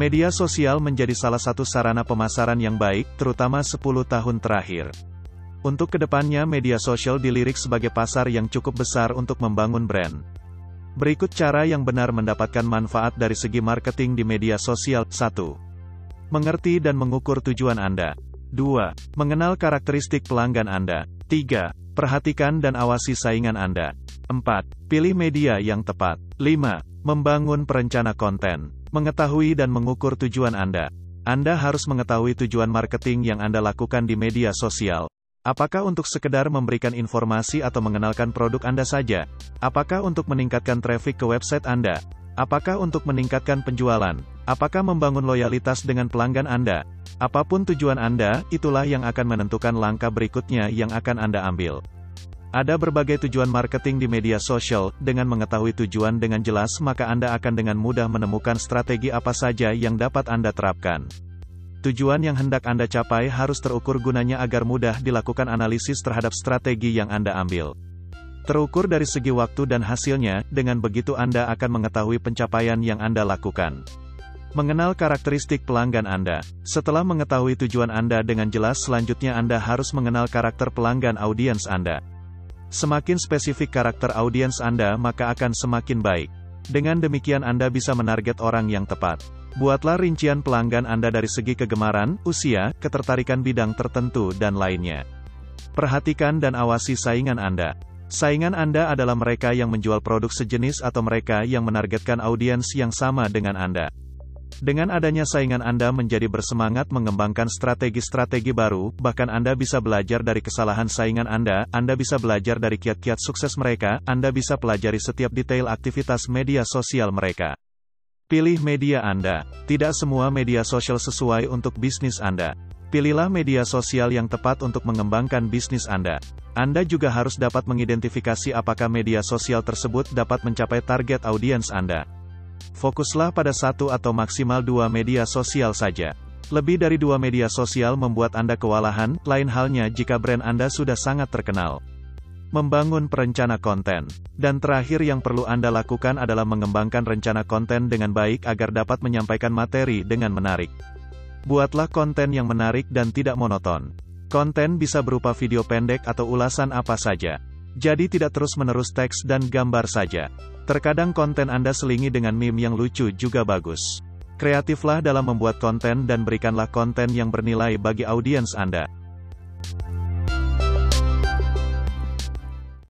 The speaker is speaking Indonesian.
Media sosial menjadi salah satu sarana pemasaran yang baik, terutama 10 tahun terakhir. Untuk ke depannya media sosial dilirik sebagai pasar yang cukup besar untuk membangun brand. Berikut cara yang benar mendapatkan manfaat dari segi marketing di media sosial. 1. Mengerti dan mengukur tujuan Anda. 2. Mengenal karakteristik pelanggan Anda. 3. Perhatikan dan awasi saingan Anda. 4. Pilih media yang tepat. 5. Membangun perencana konten. Mengetahui dan mengukur tujuan Anda. Anda harus mengetahui tujuan marketing yang Anda lakukan di media sosial. Apakah untuk sekedar memberikan informasi atau mengenalkan produk Anda saja? Apakah untuk meningkatkan traffic ke website Anda? Apakah untuk meningkatkan penjualan? Apakah membangun loyalitas dengan pelanggan Anda? Apa pun tujuan Anda, itulah yang akan menentukan langkah berikutnya yang akan Anda ambil. Ada berbagai tujuan marketing di media sosial, dengan mengetahui tujuan dengan jelas maka Anda akan dengan mudah menemukan strategi apa saja yang dapat Anda terapkan. Tujuan yang hendak Anda capai harus terukur gunanya agar mudah dilakukan analisis terhadap strategi yang Anda ambil. Terukur dari segi waktu dan hasilnya, dengan begitu Anda akan mengetahui pencapaian yang Anda lakukan. Mengenal karakteristik pelanggan Anda. Setelah mengetahui tujuan Anda dengan jelas selanjutnya Anda harus mengenal karakter pelanggan audiens Anda. Semakin spesifik karakter audiens Anda maka akan semakin baik. Dengan demikian Anda bisa menarget orang yang tepat. Buatlah rincian pelanggan Anda dari segi kegemaran, usia, ketertarikan bidang tertentu dan lainnya. Perhatikan dan awasi saingan Anda. Saingan Anda adalah mereka yang menjual produk sejenis atau mereka yang menargetkan audiens yang sama dengan Anda. Dengan adanya saingan Anda menjadi bersemangat mengembangkan strategi-strategi baru, bahkan Anda bisa belajar dari kesalahan saingan Anda, Anda bisa belajar dari kiat-kiat sukses mereka, Anda bisa pelajari setiap detail aktivitas media sosial mereka. Pilih media Anda. Tidak semua media sosial sesuai untuk bisnis Anda. Pilihlah media sosial yang tepat untuk mengembangkan bisnis Anda. Anda juga harus dapat mengidentifikasi apakah media sosial tersebut dapat mencapai target audiens Anda. Fokuslah pada satu atau maksimal dua media sosial saja. Lebih dari dua media sosial membuat Anda kewalahan, lain halnya jika brand Anda sudah sangat terkenal. Membangun perencana konten. Dan terakhir yang perlu Anda lakukan adalah mengembangkan rencana konten dengan baik agar dapat menyampaikan materi dengan menarik. Buatlah konten yang menarik dan tidak monoton. Konten bisa berupa video pendek atau ulasan apa saja. Jadi tidak terus-menerus teks dan gambar saja. Terkadang konten Anda selingi dengan meme yang lucu juga bagus. Kreatiflah dalam membuat konten dan berikanlah konten yang bernilai bagi audiens Anda.